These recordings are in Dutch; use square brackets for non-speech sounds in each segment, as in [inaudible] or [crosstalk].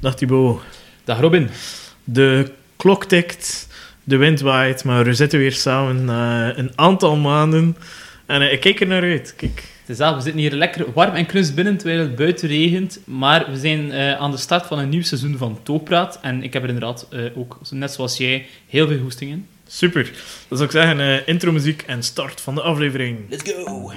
Dag Thibaut. Dag Robin. De klok tikt, de wind waait, maar we zitten weer samen na een aantal maanden. En eh, ik kijk er naar uit. Kijk. Het is dat, we zitten hier lekker warm en knus binnen terwijl het buiten regent. Maar we zijn eh, aan de start van een nieuw seizoen van Toogpraat. En ik heb er inderdaad eh, ook, net zoals jij, heel veel hoesting in. Super. Dat zou ik zeggen, eh intro muziek en start van de aflevering. Let's go!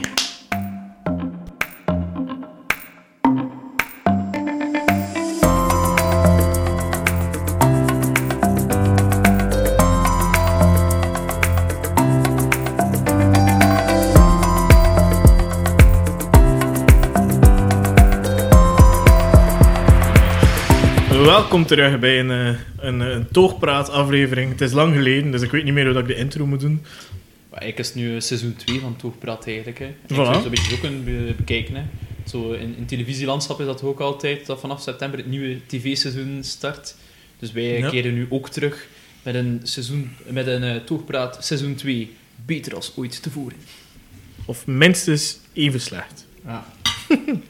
Welkom terug bij een, eh, een, een toogpraat-aflevering. Het is lang geleden, dus ik weet niet meer hoe dat ik de intro moet doen. Maar eigenlijk is het nu seizoen 2 van Toogpraat eigenlijk. Hè. Ik Voilà. zou het een beetje zo kunnen be- bekijken. Hè. Zo in, in televisielandschap is dat ook altijd, dat vanaf september het nieuwe tv-seizoen start. Dus wij Ja. keren nu ook terug met een, seizoen, met een eh, Toogpraat seizoen 2. Beter als ooit tevoren. Of minstens even slecht. Ja. [laughs]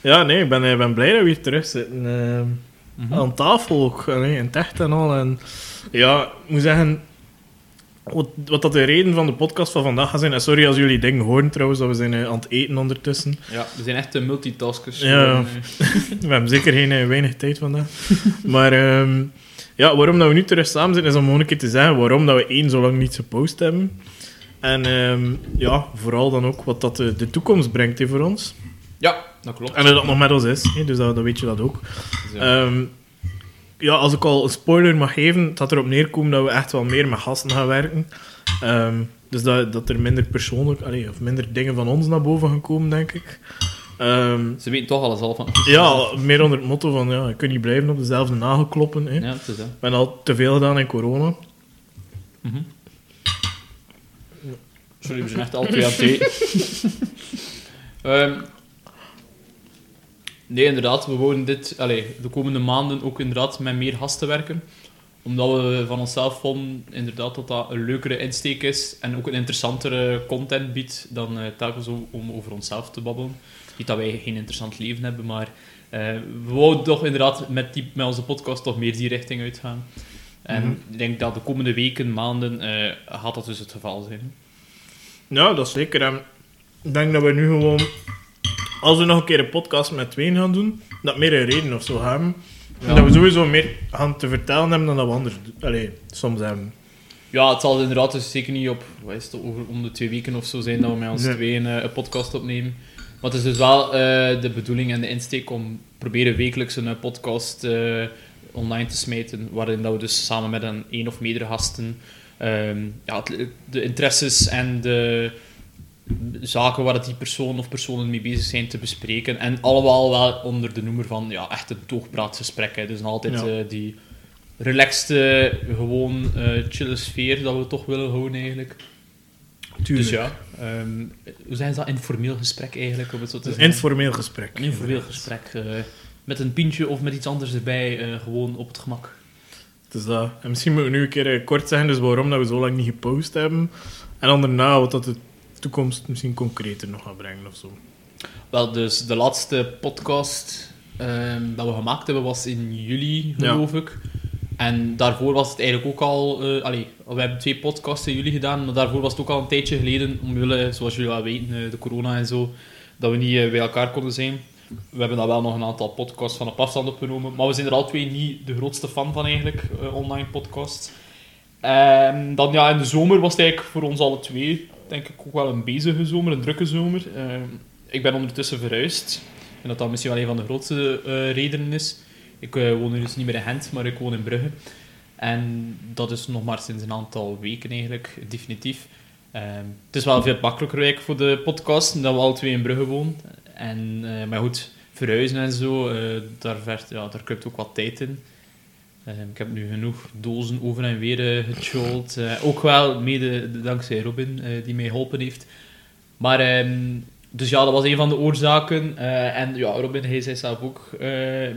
Ja, nee, ik ben, eh, ben blij dat we hier terug zitten. eh, Mhm. Aan tafel ook, allee, in het echt en al. En ja, ik moet zeggen, wat, wat dat de reden van de podcast van vandaag gaat zijn, en sorry als jullie dingen horen trouwens, dat we zijn eh, aan het eten ondertussen. Ja, we zijn echt de multitaskers. Ja. Eh, [laughs] We hebben zeker geen eh, weinig tijd vandaag. [laughs] maar ehm, ja, waarom dat we nu terug samen zitten, is om gewoon een keer te zeggen waarom dat we één zo lang niet gepost hebben. En ehm, ja, vooral dan ook wat dat de, de toekomst brengt hè, voor ons. Ja, dat klopt. En dat nog met ons is, hè, dus dat, dan weet je dat ook. Ja. Ehm, ja, als ik al een spoiler mag geven, het gaat erop neerkomen dat we echt wel meer met gasten gaan werken. Ehm, dus dat, dat er minder persoonlijk, allee, of minder dingen van ons naar boven gaan komen, denk ik. Ehm, Ze weten toch alles al van. ja, meer onder het motto van, ja, je kunt niet blijven op dezelfde nagel kloppen. Hè. Ja, het is dat. Ik ben al te veel gedaan in corona. Mhm. Sorry, we zijn echt al twee aan het [laughs] eten. Nee, inderdaad, we wouden dit allee, de komende maanden ook inderdaad met meer gasten werken. Omdat we van onszelf vonden inderdaad, dat dat een leukere insteek is en ook een interessantere content biedt dan eh, telkens om, om over onszelf te babbelen. Niet dat wij geen interessant leven hebben, maar eh, we wouden toch inderdaad met, die, met onze podcast toch meer die richting uitgaan. En Mhm. ik denk dat de komende weken, maanden, eh, gaat dat dus het geval zijn. Ja, dat is zeker. En ik denk dat we nu gewoon, als we nog een keer een podcast met tweeën gaan doen, dat meer een reden of zo hebben. En dat we sowieso meer gaan te vertellen hebben dan dat we anders. Allee, soms hebben. Ja, het zal inderdaad dus zeker niet op, wat is het, over om de twee weken of zo zijn dat we met ons Nee. tweeën eh, een podcast opnemen. Maar het is dus wel eh, de bedoeling en de insteek om proberen wekelijks een eh, podcast online te smijten, waarin dat we dus samen met een één of meerdere gasten ehm, ja, het- de interesses en de zaken waar het die persoon of personen mee bezig zijn te bespreken. En allemaal wel onder de noemer van ja, echt een toogpraatgesprek. Hè. Dus altijd Ja. eh, die relaxte, gewoon eh chille sfeer dat we toch willen houden eigenlijk. Tuurlijk. Dus ja, ehm, hoe zijn ze dat? Informeel gesprek eigenlijk, om het zo te Een zeggen. informeel gesprek. Een informeel gesprek. eh, met een pintje of met iets anders erbij, gewoon op het gemak. Dus dat. En misschien moeten we nu een keer kort zeggen, dus waarom dat we zo lang niet gepost hebben. En dan daarna wat dat de toekomst misschien concreter nog gaat brengen of zo. Wel, dus de laatste podcast ehm, dat we gemaakt hebben was in juli, Ja. geloof ik. En daarvoor was het eigenlijk ook al... eh allee, we hebben twee podcasts in juli gedaan, maar daarvoor was het ook al een tijdje geleden, omwille, zoals jullie wel weten, eh, de corona en zo, dat we niet eh, bij elkaar konden zijn. We hebben dan wel nog een aantal podcasts van op afstand opgenomen, maar we zijn er al twee niet de grootste fan van eigenlijk, online podcasts. En dan ja, in de zomer was het eigenlijk voor ons alle twee, denk ik, ook wel een bezige zomer, een drukke zomer. Ehm, ik ben ondertussen verhuisd. En dat dat misschien wel een van de grootste eh, redenen is. Ik eh, woon nu dus niet meer in Gent, maar ik woon in Brugge. En dat is nog maar sinds een aantal weken eigenlijk, definitief. Ehm, het is wel veel makkelijker voor de podcast, dat we alle twee in Brugge wonen. En, eh, maar goed, verhuizen en zo, eh, daar, vergt, ja, daar kruipt ook wat tijd in. Ehm, ik heb nu genoeg dozen over en weer uh, gechold. Eh, ook wel mede dankzij Robin, eh, die mij geholpen heeft. Maar, ehm, dus ja, dat was een van de oorzaken. Eh, en ja, Robin, hij is zelf ook eh,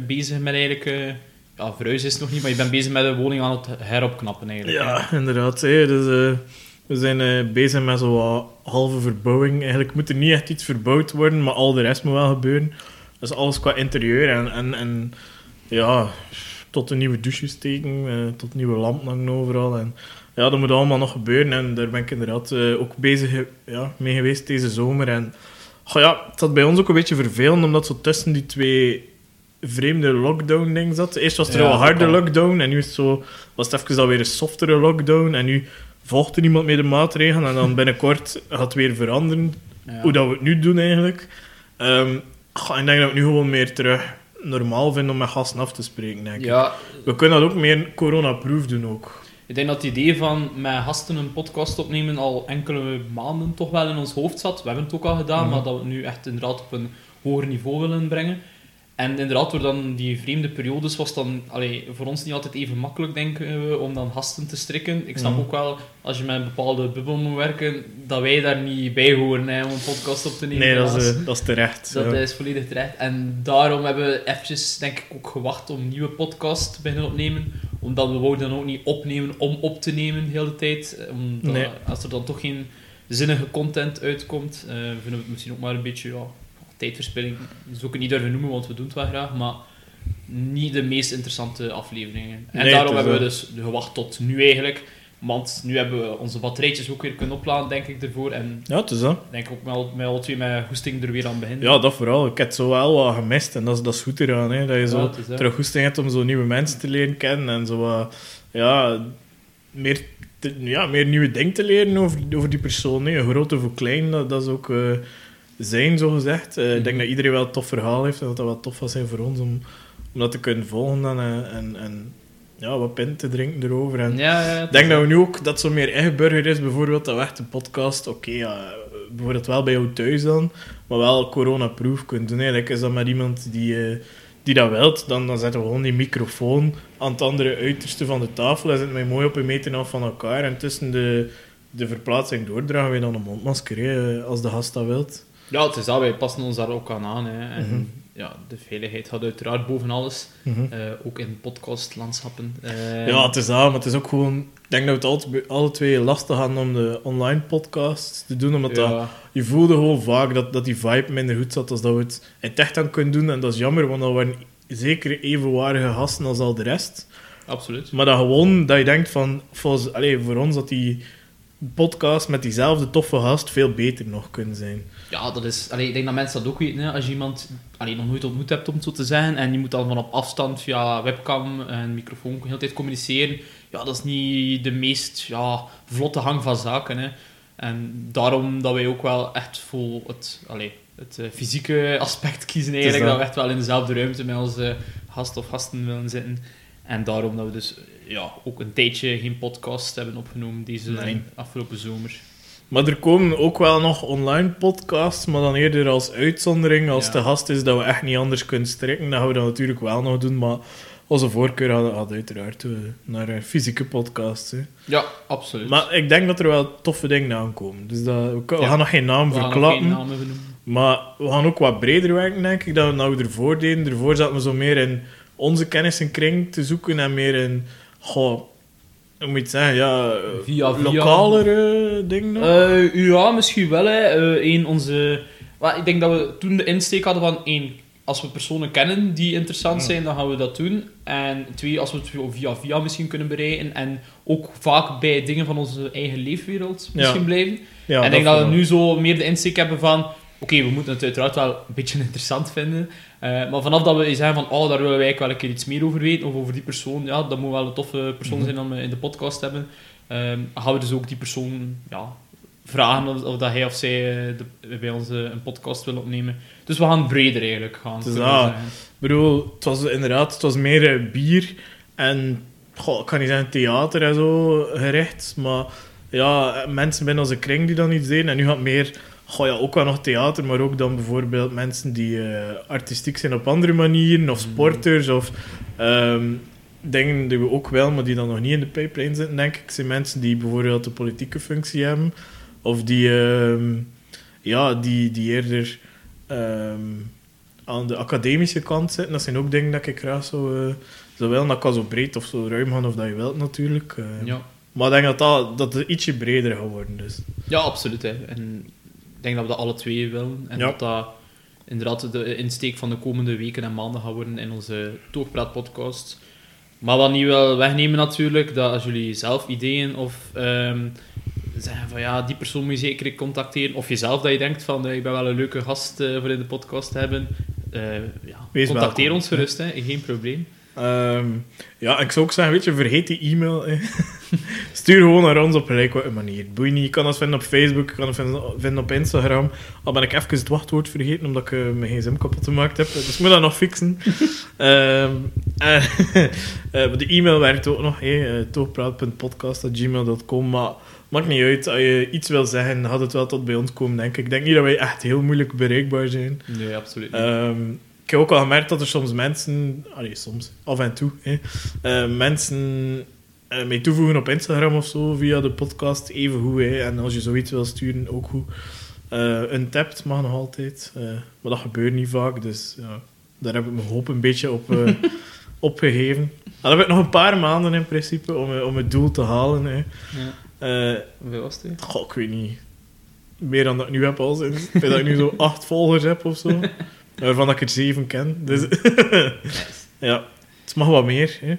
bezig met eigenlijk... eh, ja, verhuizen is het nog niet, maar je bent bezig met de woning aan het heropknappen eigenlijk. hè. Ja, inderdaad. Hè. Dus, eh, we zijn eh, bezig met zo'n halve verbouwing. Eigenlijk moet er niet echt iets verbouwd worden, maar al de rest moet wel gebeuren. Dus alles qua interieur en, en, en ja, tot een nieuwe douche steken, eh, tot nieuwe lampen hangen overal. En, ja, dat moet allemaal nog gebeuren en daar ben ik inderdaad eh, ook bezig ge- ja, mee geweest deze zomer. En ja, het zat bij ons ook een beetje vervelend, omdat zo tussen die twee vreemde lockdown-dingen zat. Eerst was er Ja, al een harde lockdown en nu is het zo, was het even alweer een softere lockdown. En nu volgt er niemand meer de maatregelen en dan binnenkort gaat het weer veranderen Ja. hoe dat we het nu doen eigenlijk. Ehm, goh, ik denk dat we nu gewoon meer terug normaal vinden om met gasten af te spreken, denk ik. ja, We kunnen dat ook meer corona-proof doen ook. ik denk dat het idee van met gasten een podcast opnemen al enkele maanden toch wel in ons hoofd zat. We hebben het ook al gedaan, Mhm. maar dat we het nu echt inderdaad op een hoger niveau willen brengen. En inderdaad, door dan die vreemde periodes was dan allee, voor ons niet altijd even makkelijk, denken we, om dan gasten te strikken. Ik snap Mhm. ook wel, als je met een bepaalde bubbel moet werken, dat wij daar niet bij horen hè, om een podcast op te nemen. Nee, dat is, eh, dat is terecht. Dat ja. is volledig terecht. En daarom hebben we eventjes, denk ik, ook gewacht om een nieuwe podcast te beginnen opnemen. Omdat we wouden dan ook niet opnemen om op te nemen de hele tijd. Eh, Omdat, Nee. Als er dan toch geen zinnige content uitkomt, eh, vinden we het misschien ook maar een beetje ja, tijdverspilling. Dat zou ik het niet durven noemen, want we doen het wel graag. Maar niet de meest interessante afleveringen. En Nee, daarom hebben we dus gewacht tot nu eigenlijk. Want nu hebben we onze batterijtjes ook weer kunnen opladen, denk ik, ervoor. En Ja, het is dat. ik denk ook met, met alle twee met goesting er weer aan beginnen. Ja, dat vooral. Ik heb zo wel wat gemist en dat is, dat is goed eraan. Hè, dat je zo Ja, terug goesting hebt om zo nieuwe mensen te leren kennen en zo wat, ja, meer, te- ja, meer nieuwe dingen te leren over, over die persoon. Hè. Groot of klein, dat, dat is ook eh, zijn, zo gezegd. Eh, Ik denk Mhm. dat iedereen wel een tof verhaal heeft en dat dat wel tof was zijn voor ons om, om dat te kunnen volgen dan, en, en, en ja, wat pint te drinken erover. En, Ja, ja, ik denk dat we nu ook, dat zo meer ingeburgerd is, bijvoorbeeld dat we echt een podcast, oké, ja, bijvoorbeeld wel bij jou thuis dan, maar wel corona-proof kunnen doen. Eigenlijk is dat met iemand die, eh, die dat wilt, dan, dan zetten we gewoon die microfoon aan het andere uiterste van de tafel en zitten wij mooi op een meter af van elkaar en tussen de, de verplaatsing doordragen we dan een mondmasker, hè, als de gast dat wilt. Ja, het is dat. Wij passen ons daar ook aan aan. Hè. En Mhm. ja, de veiligheid gaat uiteraard boven alles. eh, ook in podcastlandschappen. Eh, Ja, het is dat, maar het is ook gewoon... Ik denk dat we het alle, alle twee lastig hadden om de online podcast te doen, omdat dat je voelde gewoon vaak dat, dat die vibe minder goed zat als dat we het in het echt aan kunnen doen. En dat is jammer, want dat waren zeker evenwaardige gasten als al de rest. absoluut. Maar dat gewoon, dat je denkt van, volgens, allee, voor ons dat die podcast met diezelfde toffe gast veel beter nog kunnen zijn. Ja, dat is, allee, ik denk dat mensen dat ook weten. Hè. Als je iemand allee, nog nooit ontmoet hebt, om het zo te zeggen, en je moet dan van op afstand via webcam en microfoon de hele tijd communiceren, ja, dat is niet de meest ja, vlotte hang van zaken. Hè. En daarom dat wij ook wel echt voor het, allee, het eh, fysieke aspect kiezen, eigenlijk, dat. dat we echt wel in dezelfde ruimte met onze gast of gasten willen zitten. En daarom dat we dus ja, ook een tijdje geen podcast hebben opgenomen deze Nee. afgelopen zomer. Maar er komen ook wel nog online podcasts, maar dan eerder als uitzondering. Als Ja. de gast is dat we echt niet anders kunnen strikken, dan gaan we dat natuurlijk wel nog doen. Maar onze voorkeur had, had uiteraard eh, naar eh, fysieke podcasts. Hè. Ja, absoluut. Maar ik denk dat er wel toffe dingen aankomen. Dus dat, we, kan- we Ja. gaan nog geen naam We verklappen. geen namen benoemen. Maar we gaan ook wat breder werken, denk ik, dan we nou ervoor deden. Ervoor zaten we zo meer in onze kennissenkring te zoeken en meer in, goh, hoe moet je het zeggen, ja, Via- via- lokalere dingen. nog. Eh, ja, misschien wel. Hè. Één, onze... Ik denk dat we toen de insteek hadden van één, als we personen kennen die interessant Ja. zijn, dan gaan we dat doen. En twee, als we het via via misschien kunnen bereiken en ook vaak bij dingen van onze eigen leefwereld Ja. misschien blijven. ja, en ik denk dat we nu zo meer de insteek hebben van... Oké, we moeten het uiteraard wel een beetje [laughs] interessant vinden. Eh, maar vanaf dat we zeggen van... Oh, daar willen wij eigenlijk wel een keer iets meer over weten. Of over die persoon. Ja, dat moet wel een toffe persoon Mhm. zijn dan we in de podcast hebben. ehm, gaan we dus ook die persoon ja, vragen of, of dat hij of zij eh, de- bij ons eh, een podcast wil opnemen. Dus we gaan breder eigenlijk gaan. Dat. zeggen. Ik bedoel, het was inderdaad, het was meer eh, bier en, goh, ik kan niet zeggen theater en zo gericht, maar ja, eh, mensen binnen onze kring die dan iets deden. En nu gaat meer, goh, ja, ook wel nog theater, maar ook dan bijvoorbeeld mensen die eh, artistiek zijn op andere manieren, of Mm. sporters, of ehm, dingen die we ook wel, maar die dan nog niet in de pipeline zitten, denk ik, zijn mensen die bijvoorbeeld een politieke functie hebben, of die, ehm, ja, die, die eerder... ehm, aan de academische kant zitten. Dat zijn ook dingen dat ik graag zou, eh, zou willen. Dat kan zo breed of zo ruim gaan of dat je wilt natuurlijk. eh. Ja. Maar ik denk dat, dat, dat het ietsje breder gaat worden. Dus. ja, absoluut. Hè. En denk dat we dat alle twee willen. En Ja. dat dat inderdaad de insteek van de komende weken en maanden gaat worden in onze Toogpraat-podcast. Maar wat niet wil wegnemen natuurlijk, dat als jullie zelf ideeën of ehm, zeggen van ja, die persoon moet je zeker contacteren, of jezelf dat je denkt van ik ben wel een leuke gast eh, voor in de podcast te hebben, eh, ja, contacteer welkom. ons gerust, hè, geen probleem. Ehm, ja, ik zou ook zeggen, weet je, vergeet die e-mail. [laughs] Stuur gewoon naar ons op gelijk wat manier. Boei niet, je kan ons vinden op Facebook, je kan ons vinden- op Instagram. Al ben ik even het wachtwoord vergeten, omdat ik eh, mijn gsm kapot gemaakt heb. Dus ik moet dat nog fixen. [laughs] Ehm, en, eh, maar [laughs] de e-mail werkt ook nog, hey, toogpraat.podcast.gmail.com. Maar maakt niet uit, als je iets wil zeggen, gaat het wel tot bij ons komen, denk ik. Ik denk niet dat wij echt heel moeilijk bereikbaar zijn. Nee, absoluut niet. Ehm, ik heb ook al gemerkt dat er soms mensen, allee, soms, af en toe, hè, eh, mensen eh, mij toevoegen op Instagram of zo via de podcast, even goed. Hè, en als je zoiets wil sturen, ook goed. Eh een tapt mag nog altijd, maar dat gebeurt niet vaak, dus ja, daar heb ik mijn hoop een beetje op [laughs] opgegeven. Dan heb ik nog een paar maanden in principe om, om het doel te halen. Hè. ja. Hoeveel was het? Goh, ik weet niet. Meer dan dat ik nu heb al sinds. Dat ik nu zo [laughs] acht volgers heb of zo. Waarvan ik er zeven ken. Dus Nice. [laughs] ja, het mag wat meer. Hè.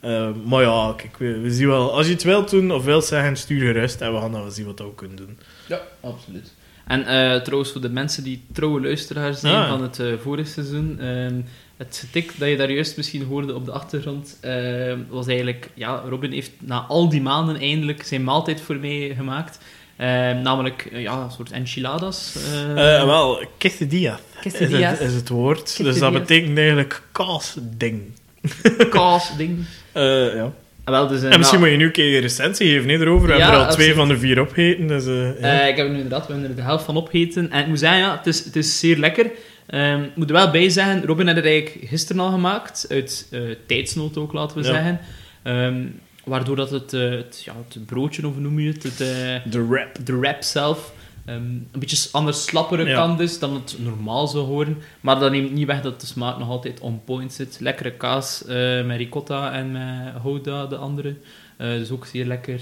Eh, maar ja, kijk, we, we zien wel. Als je het wilt doen of wilt zeggen, stuur gerust. En we gaan dan wel zien wat we ook kunnen doen. Ja, absoluut. En eh, trouwens, voor de mensen die trouwe luisteraars zijn Ah. van het eh, vorige seizoen, ehm, het getik dat je daar juist misschien hoorde op de achtergrond, ehm, was eigenlijk, ja, Robin heeft na al die maanden eindelijk zijn maaltijd voor mij gemaakt. Ehm, namelijk, eh, ja, een soort enchiladas. eh, Eh, wel, quesadilla is quesadillas, het, is het woord. Dus dat betekent eigenlijk kaasding. [laughs] kaas, ding. Eh ja. Ah, wel, dus, En misschien nou, moet je nu een keer een recensie geven hè, erover. We Ja, hebben er al twee van de vier opgegeten. Dus, eh, ja. Eh, ik heb er nu inderdaad we hebben er de helft van opgeten. En ik moet zeggen, ja, het, is, het is zeer lekker. Ehm, ik moet er wel bij zeggen, Robin had het eigenlijk gisteren al gemaakt. Uit eh, tijdsnood ook, laten we Ja. zeggen. Ehm, waardoor dat het, eh, het, ja, het broodje, of hoe noem je het? het eh, de rap. de wrap zelf ehm, een beetje anders slappere Ja. kant is dan het normaal zou horen. Maar dat neemt niet weg dat de smaak nog altijd on point zit. Lekkere kaas eh, met ricotta en met gouda, de andere. Dus ook zeer lekker.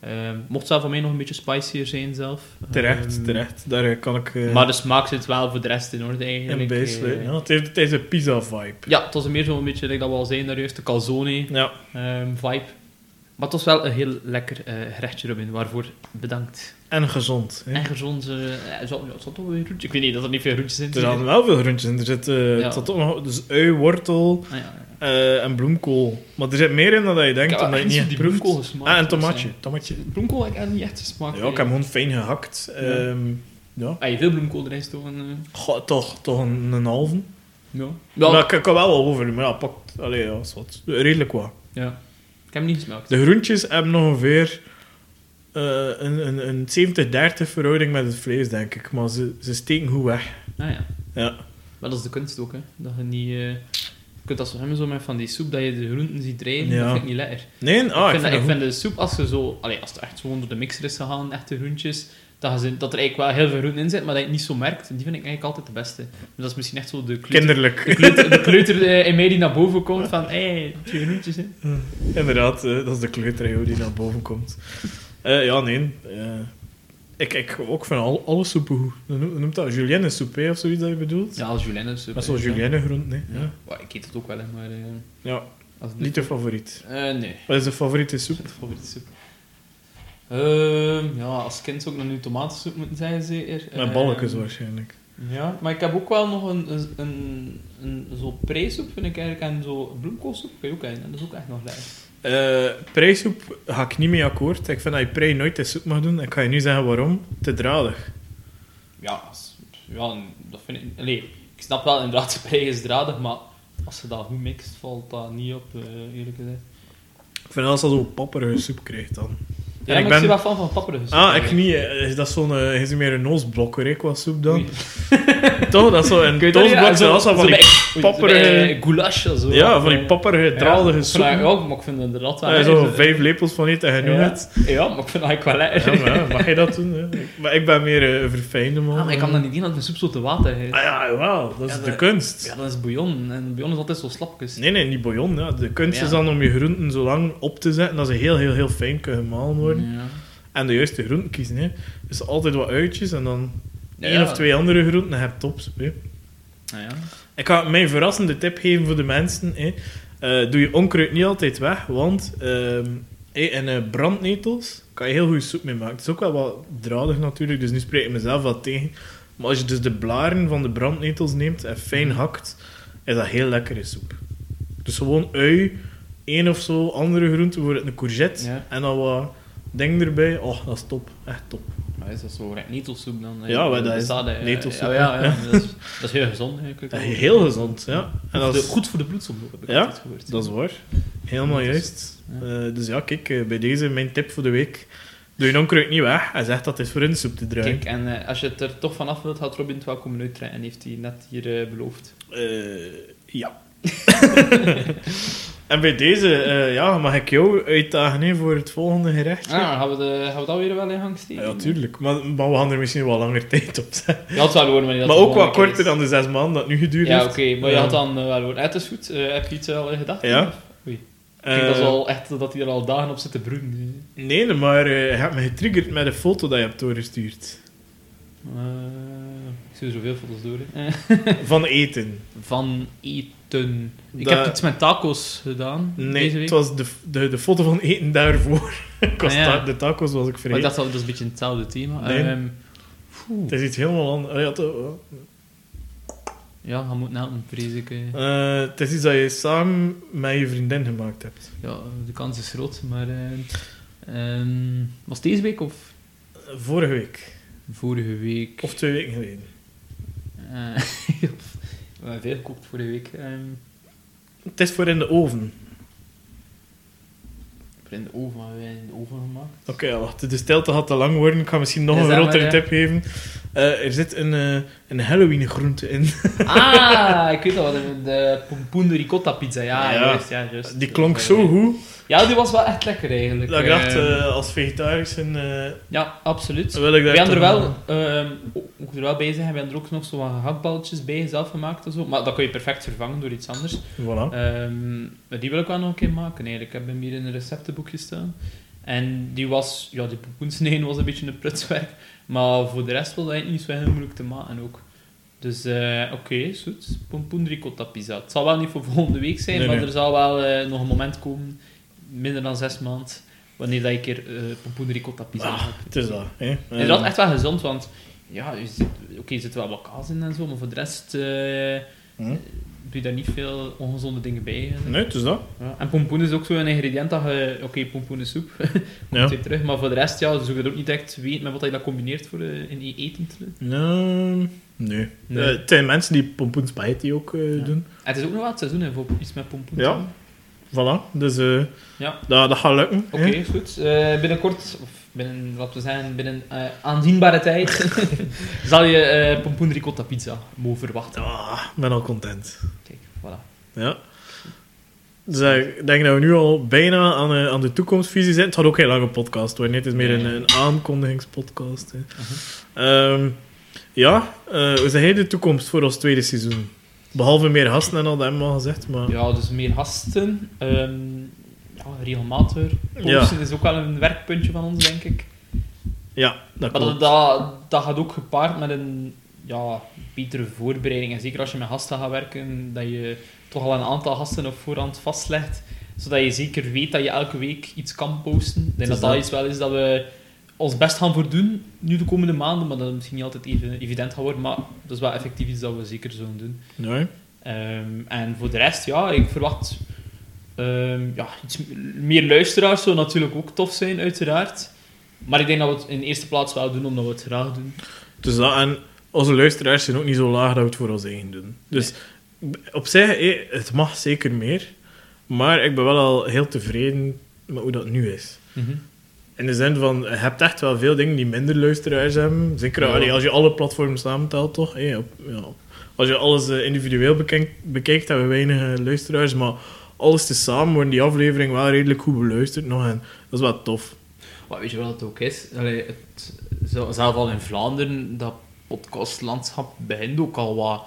Ehm, mocht zelf van mij nog een beetje spicier zijn zelf. Terecht, Ehm, terecht. Daar kan ik Maar de smaak zit wel voor de rest in orde eigenlijk. Eh, ja, het, heeft, het is een pizza-vibe. ja, het was meer zo'n beetje, like dat we al zeiden daar juist, de calzone Ja. ehm, vibe. Maar het was wel een heel lekker eh, gerechtje, Robin. Waarvoor bedankt. En gezond. Hè. En gezond, er zat, er zat toch wel een groentje? Ik weet niet, dat er niet veel groentjes in Er zitten. zaten wel veel groentjes in. Er zit, Ja. er zat ook nog dus ui, wortel Ah, ja, ja. eh, en bloemkool. Maar er zit meer in dan dat je denkt, Ik heb omdat je niet die bloemkool gesmaakt, Ah, en tomaatje. zeggen. tomaatje. Bloemkool heb ik niet echt gesmaakt. Ja, ik heb hem gewoon fijn gehakt. Ja. Ehm, ja. Heb je veel bloemkool erin stoken? eh? Goh, toch, toch een, een halve. Ja. Ja. ik, kan wel wel over, maar ja, pak, allee, ja, is wat. redelijk wat. ja. Ik heb hem niet gesmaakt. De groentjes hebben nog ongeveer eh, een, een, een 70-30 verhouding met het vlees, denk ik. Maar ze, ze steken goed weg. Ah ja. Ja. Maar dat is de kunst ook, hè. Dat je niet... eh, Je kunt dat zo hebben zo met van die soep, dat je de groenten ziet drijven. Ja. Dat vind ik niet lekker. Nee, ah, ik, vind, dat- ik dat vind de soep, als je zo... Allee, als het echt gewoon door de mixer is gegaan, echte groentjes, dat, je, dat er eigenlijk wel heel veel groenten in zit, maar dat je het niet zo merkt. Die vind ik eigenlijk altijd de beste. Dus dat is misschien echt zo de kleuter, kinderlijk. de kleuter, de kleuter eh, in mij die naar boven komt van, hé, hey, twee groentjes, hè. Inderdaad, eh, dat is de kleuter die naar boven komt. Eh, ja, nee. ik, ik ook van al, alle soepen goed. Noemt- dat? Julienne soep, of zoiets dat je bedoelt? Ja, als julienne soep. Met zo'n hè. julienne groenten, hè. Ja. Ja. Well, ik eet het ook wel, maar... ja, als niet de favoriet. Nee. Wat is de favoriete soep? Mijn favoriete soep. Ehm, ja, als kind zou ik nog nu tomatensoep moeten zeggen, zeker. Met Ehm, balletjes waarschijnlijk. Ja, maar ik heb ook wel nog een, een, een, een zo preisoep, vind ik eigenlijk, en zo bloemkoolsoep kan je ook hebben. Dat is ook echt nog lekker. Eh preisoep ga ik niet mee akkoord. Ik vind dat je prei nooit in soep mag doen. Ik ga je nu zeggen waarom. Te dradig. Ja, ja dat vind ik... Allee, ik snap wel, inderdaad, [laughs] de prei is dradig, maar als je dat goed mixt, valt dat niet op, eh, eerlijk gezegd. Ik vind als dat zo'n papperige soep krijgt dan. Ja, ik ben- ik zie wel fan van papperige soep. Ah, ik niet. eh, Dat is zo'n... eh, is meer een noosblokker, hè, qua soep dan. Toch? Dat is zo een Kun je dat dat van die oei, zo papperige- eh, goulash of zo. Ja, van die Eh, papperige, ja, soep. Ja, ja, maar ik vind het inderdaad wel Ja, zo vijf lepels van eten en je ja. het. ja, maar ik vind het eigenlijk wel lekker. Ja, maar ja, mag je dat doen? Hè? Maar ik ben meer eh, een verfijnde man. Ah, maar ik kan dan niet zien dat de soep zo te water heeft. Ah ja, wel. Dat is Ja, de dat- kunst. Ja, dat is bouillon. En bouillon is altijd zo slapjes. Nee, nee, niet bouillon. Ja. De kunst Ja. is dan om je groenten zo lang op te zetten dat ze heel, heel, heel fijn kunnen gemalen worden. Ja. En de juiste groenten kiezen. Hè. Dus altijd wat uitjes en dan Ja, één ja. of twee andere groenten en je hebt topsoep. hè. Nou ja. Ik ga mijn verrassende tip geven voor de mensen. Hè. Eh, doe je onkruid niet altijd weg, want ehm, hè, in eh, brandnetels kan je heel goede soep mee maken. Het is ook wel wat dradig natuurlijk, dus nu spreek ik mezelf wat tegen. Maar als je dus de blaren van de brandnetels neemt en fijn hakt, is dat heel lekkere soep. Dus gewoon ui, één of zo, andere groenten, voor een courgette Ja. en dan wat ding erbij. Oh, dat is top. Echt top. Is dat zo netelsoep dan? Ja, maar dat is eh, netelsoep, Ja, ja, ja. Dat, is, dat is heel gezond eigenlijk. Heel gezond, ja. En dat Goed, is, goed voor de bloedsomloop, heb ik Ja, gehoord. Dat is waar. Helemaal juist. Eh, dus ja, kijk, eh, bij deze mijn tip voor de week. Doe je onkruid niet weg en zeg dat het is voor in de soep te draaien. Kijk, en als je het er toch vanaf wilt, gaat Robin het wel komen uittrekken, heeft hij net hier beloofd. Ja. [laughs] en bij deze eh, ja, mag ik jou uitdagen hè, voor het volgende gerechtje. Ah, gaan we, de, gaan we dat weer wel in gang steken? Ja, tuurlijk. Maar, maar we gaan er misschien wel langer tijd op zetten. Ja, wanneer dat maar de ook wat korter is. dan de zes maanden dat nu geduurd Ja, heeft. oké, maar je Ja. had dan eh, wel worden. Eh, Het is goed. Eh, heb je iets al in gedachten? Ja. Oei. Ik denk dat, is al echt, dat hij er al dagen op zit te broeden. Nee, maar je hebt me getriggerd met een foto dat je hebt doorgestuurd. Er zoveel foto's door. hè. [laughs] Van eten. Van eten. Ik heb iets met tacos gedaan Nee, deze week. het was de, de, de foto van eten daarvoor. [laughs] Ik was Ah, ja. ta- de tacos was ik Maar ik vergeten. dacht dat dat is een beetje hetzelfde thema. Nee. Ehm. Het is iets helemaal anders. Ah, ja, toch, ja, je moet helpen, vrees ik. eh, het is iets dat je samen met je vriendin gemaakt hebt. Ja, de kans is groot, maar... eh, ehm, was het deze week of Vorige week. vorige week? Of twee weken geleden. Eh, [laughs] we hebben veel gekookt vorige week. ehm, Het is voor in de oven. in de oven hebben wij in de oven gemaakt. Oké, wacht. De stilte gaat te lang worden. Ik ga misschien nog een grotere tip geven. Eh, er zit een, eh, een Halloween groente in. Ah, ik weet al, de, de pompoen de ricotta pizza. Ja, Ja. juist, ja, juist. Die klonk zo goed. Ja, die was wel echt lekker eigenlijk. Dat ik dacht, Ehm, eh, als vegetarisch eh ja, absoluut. wil ik daar We hebben er wel, ehm, ook er wel bij zijn, we hebben er ook nog zo wat gehaktballetjes bij zelf gemaakt en zo. Maar dat kun je perfect vervangen door iets anders. Voilà. Maar die wil ik wel nog een keer maken eigenlijk. Ik heb hem hier in een receptenboekje staan. En die was, ja, die pompoensneden was een beetje een prutswerk. Maar voor de rest was dat niet zo heel moeilijk te maken ook. Dus eh, oké, is goed. Pompoen ricotta pizza. Het zal wel niet voor volgende week zijn, Nee, maar nee. er zal wel eh, nog een moment komen, minder dan zes maanden, wanneer dat je een keer eh pompoen ricotta pizza Ah, het is dat. Hè. En dat is echt wel gezond, want ja, oké, er zit wel wat kaas in en zo, maar voor de rest eh, Hm? doe je daar niet veel ongezonde dingen bij. hè. Nee, het is dat. Ja. En pompoen is ook zo'n ingrediënt dat je... Oké, pompoenensoep, [laughs] Ja. komt weer terug. Maar voor de rest, ja, zoek je er ook niet echt weten met wat je dat combineert voor eh, in je eten nee. Nee. Eh, het zijn mensen die pompoen spaghetti ook eh, Ja. doen. En het is ook nog wel het seizoen, hè, voor iets met pompoen. Ja. Voilà. Dus eh, Ja. dat, dat gaat lukken. Oké, goed. Eh, binnenkort, of binnen, laten we zeggen, binnen eh, aanzienbare tijd, [laughs] zal je eh pompoen ricotta pizza mogen verwachten. Ah, ik ben al content. Kijk, voilà. Ja. Dus ik denk dat we nu al bijna aan, aan de toekomstvisie zijn. Het gaat ook geen lange podcast worden. Het is meer een, een aankondigingspodcast. Hè. Mhm. Ehm, ja, hoe zeg jij de toekomst voor ons tweede seizoen? Behalve meer gasten en al, dat hebben we al gezegd. Maar... Ja, dus meer gasten. ehm ja, regelmatig. Ja. Posten is ook wel een werkpuntje van ons, denk ik. Ja, dat Maar klopt. dat, dat, dat gaat ook gepaard met een ja, betere voorbereiding. En zeker als je met gasten gaat werken, dat je toch al een aantal gasten op voorhand vastlegt. Zodat je zeker weet dat je elke week iets kan posten. Ik denk dat dat iets wel is dat we ons best gaan voor doen, nu de komende maanden. Maar dat het misschien niet altijd even evident gaat worden. Maar dat is wel effectief iets dat we zeker zullen doen. Nee. Ehm, en voor de rest, ja, ik verwacht ehm, ja, iets meer luisteraars zou natuurlijk ook tof zijn, uiteraard. Maar ik denk dat we het in de eerste plaats wel doen, omdat we het graag doen. Dus dat, en onze luisteraars zijn ook niet zo laag dat we het voor ons eigen doen. Dus op zich, hé, het mag zeker meer. Maar ik ben wel al heel tevreden met hoe dat nu is. In de zin van, je hebt echt wel veel dingen die minder luisteraars hebben. Zeker Ja. allee, als je alle platforms samentelt, toch? Op, ja. Als je alles eh, individueel bekijkt, bekijkt, hebben we weinig eh, luisteraars. Maar alles tezamen worden die aflevering wel redelijk goed beluisterd nog. En dat is wel tof. Maar weet je wat het ook is? Allee, het, zelf al in Vlaanderen, dat podcastlandschap begint ook al wat...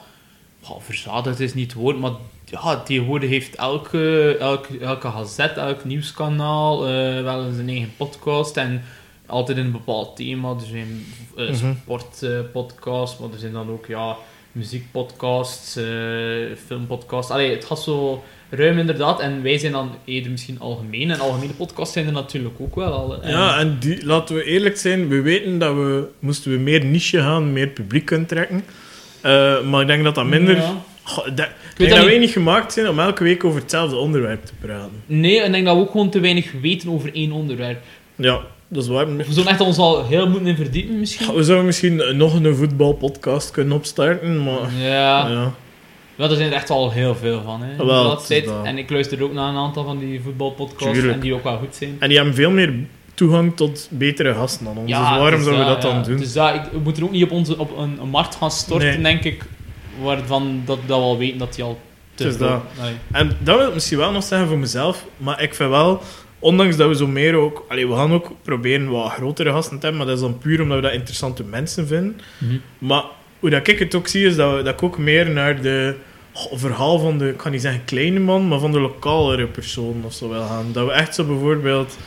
Verzadigd is niet het woord, maar ja, tegenwoordig heeft elke, elke, elke gazet, elk nieuwskanaal eh, wel eens een eigen podcast. En altijd een bepaald thema. Er zijn uh, sportpodcasts, maar er zijn dan ook ja, muziekpodcasts, eh, filmpodcasts. Allee, het gaat zo ruim inderdaad. En wij zijn dan eerder misschien algemeen. En algemene podcasts zijn er natuurlijk ook wel al. En- Ja, en die, laten we eerlijk zijn, we weten dat we, moesten we meer niche gaan, meer publiek kunnen trekken. Eh, maar ik denk dat dat minder... Ja. Goh, ik denk, ik weet denk dat dat wij niet. gemaakt zijn om elke week over hetzelfde onderwerp te praten. Nee, ik denk dat we ook gewoon te weinig weten over één onderwerp. Ja, dat is waar. We zullen echt ons al heel moeten in verdiepen misschien. We zouden misschien nog een voetbalpodcast kunnen opstarten, maar... Ja. Ja. Ja, er zijn er echt al heel veel van. Hè, Wel, dat. En ik luister ook naar een aantal van die voetbalpodcasts Tuurlijk. en die ook wel goed zijn. En die hebben veel meer toegang tot betere gasten dan ons. dus waarom is zouden we dat dan ja. doen? Dus dat, ik, we moeten ook niet op, onze, op een, een markt gaan storten, Nee. denk ik, waarvan dat, dat we al weten dat die al te dat. Allee. En dat wil ik misschien wel nog zeggen voor mezelf, maar ik vind wel, ondanks dat we zo meer ook... Allee, we gaan ook proberen wat grotere gasten te hebben, maar dat is dan puur omdat we dat interessante mensen vinden. Mhm. Maar hoe dat ik het ook zie, is dat, we, dat ik ook meer naar de verhaal van de, ik kan niet zeggen kleine man, maar van de lokalere persoon of zo wil gaan. Dat we echt zo bijvoorbeeld,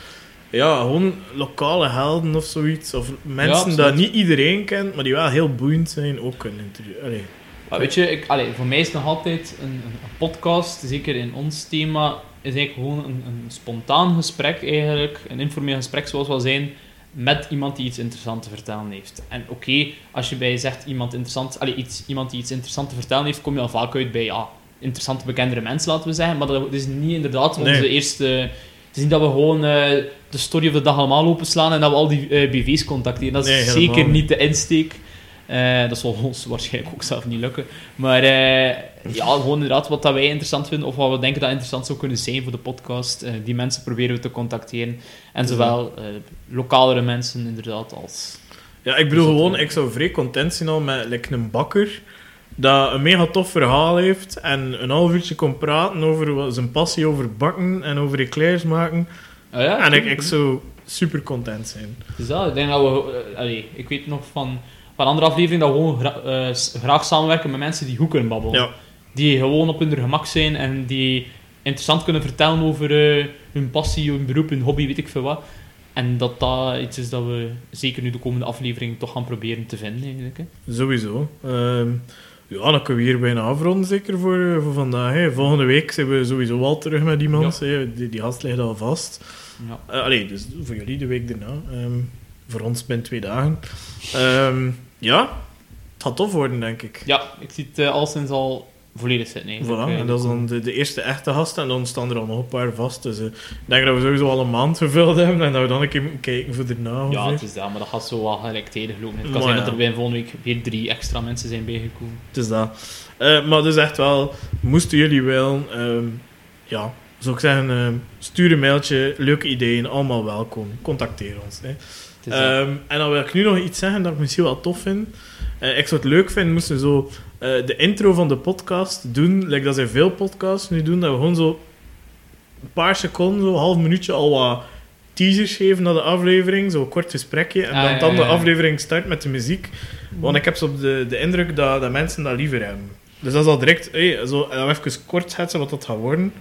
ja, gewoon lokale helden of zoiets, of mensen dat niet iedereen kent, maar die wel heel boeiend zijn, ook kunnen interviewen. Maar weet je, ik, allee, voor mij is het nog altijd een, een, een podcast, zeker in ons thema, is eigenlijk gewoon een, een spontaan gesprek eigenlijk, een informeel gesprek zoals wel zijn, met iemand die iets interessants te vertellen heeft. En oké, als je bij zegt iemand, interessant, allee, iets, iemand die iets interessants te vertellen heeft, kom je al vaak uit bij ja, interessante bekendere mensen, laten we zeggen. Maar dat is niet inderdaad onze Nee. eerste... Niet dat we gewoon eh, de story of de dag allemaal openslaan en dat we al die eh, BV's contacteren. Dat is Nee, zeker niet de insteek. Eh, dat zal ons waarschijnlijk ook zelf niet lukken. Maar ja, gewoon inderdaad wat dat wij interessant vinden of wat we denken dat interessant zou kunnen zijn voor de podcast. die mensen proberen we te contacteren. En zowel lokalere mensen inderdaad als... Ja, ik bedoel gewoon, ik zou vrij content zijn al met like, een bakker dat een mega tof verhaal heeft en een half uurtje kon praten over zijn passie over bakken en over eclairs maken. Ah ja, en ik, ik zou super content zijn. Dus dat, ik denk dat we... eh, allee, ik weet nog van, van andere afleveringen dat we gewoon gra- eh, graag samenwerken met mensen die goed kunnen babbelen. Ja, Die gewoon op hun gemak zijn en die interessant kunnen vertellen over eh, hun passie, hun beroep, hun hobby, weet ik veel wat. En dat dat iets is dat we zeker nu de komende aflevering toch gaan proberen te vinden. Eigenlijk, hè. sowieso. Ehm, ja, dan kunnen we hier bijna afronden, zeker voor, eh, voor vandaag. Hè. Volgende week zijn we sowieso wel terug met iemand. hè. Die, die gast ligt al vast. Ja. Eh, allee, dus voor jullie de week daarna. Ehm, voor ons binnen twee dagen. Ehm, ja, het gaat tof worden, denk ik. ja, ik zie het eh, al sinds al volledig zitten. Voilà, eh. en dat is dan de, de eerste echte gast en dan staan er al nog een paar vast. Dus eh, ik denk dat we sowieso al een maand gevuld hebben en dat we dan een keer moeten kijken voor daarna. Ja, ongeveer. het is dat, maar dat gaat zo wel gelijktijdig lopen. Het kan Maar zijn ja. dat er bij volgende week weer drie extra mensen zijn bijgekomen. Het is dat. Eh, maar dus echt wel, moesten jullie wel, ehm, ja, zou ik zeggen, ehm, stuur een mailtje, leuke ideeën, allemaal welkom. Contacteer ons. Hè. Ehm, en dan wil ik nu nog iets zeggen dat ik misschien wel tof vind. Ik zou het leuk vinden, moesten we zo eh, de intro van de podcast doen, like dat zij veel podcasts nu doen, dat we gewoon zo een paar seconden, zo een half minuutje al wat teasers geven naar de aflevering, zo'n kort gesprekje, en Ah, dan, ja, dan de ja, aflevering start met de muziek. Want ik heb zo de, de indruk dat, dat mensen dat liever hebben. Dus dat is al direct, hey, zo, dan even kort schetsen wat dat gaat worden.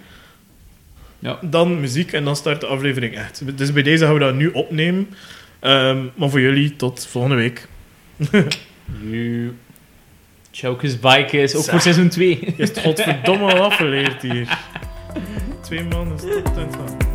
Ja. Dan muziek en dan start de aflevering echt. Dus bij deze gaan we dat nu opnemen. Ehm, maar voor jullie tot volgende week. [laughs] You. Chokers Bikers, ook voor seizoen 2. Je hebt godverdomme al afgeleerd hier. [laughs] Twee mannen, stop het